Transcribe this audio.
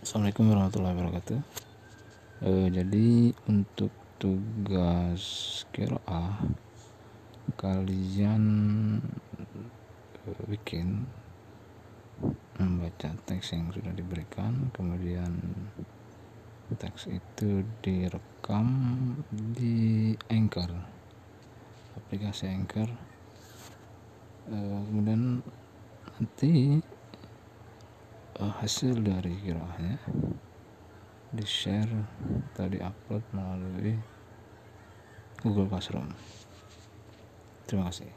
Assalamualaikum warahmatullahi wabarakatuh. Uh, jadi untuk tugas kiroah kalian uh, bikin membaca teks yang sudah diberikan kemudian teks itu direkam di Anchor aplikasi Anchor. Uh, kemudian nanti uh, hasil dari kiroahnya di share atau di upload melalui Google Classroom. Terima kasih